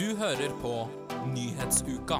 Du hører på Nyhetsuka.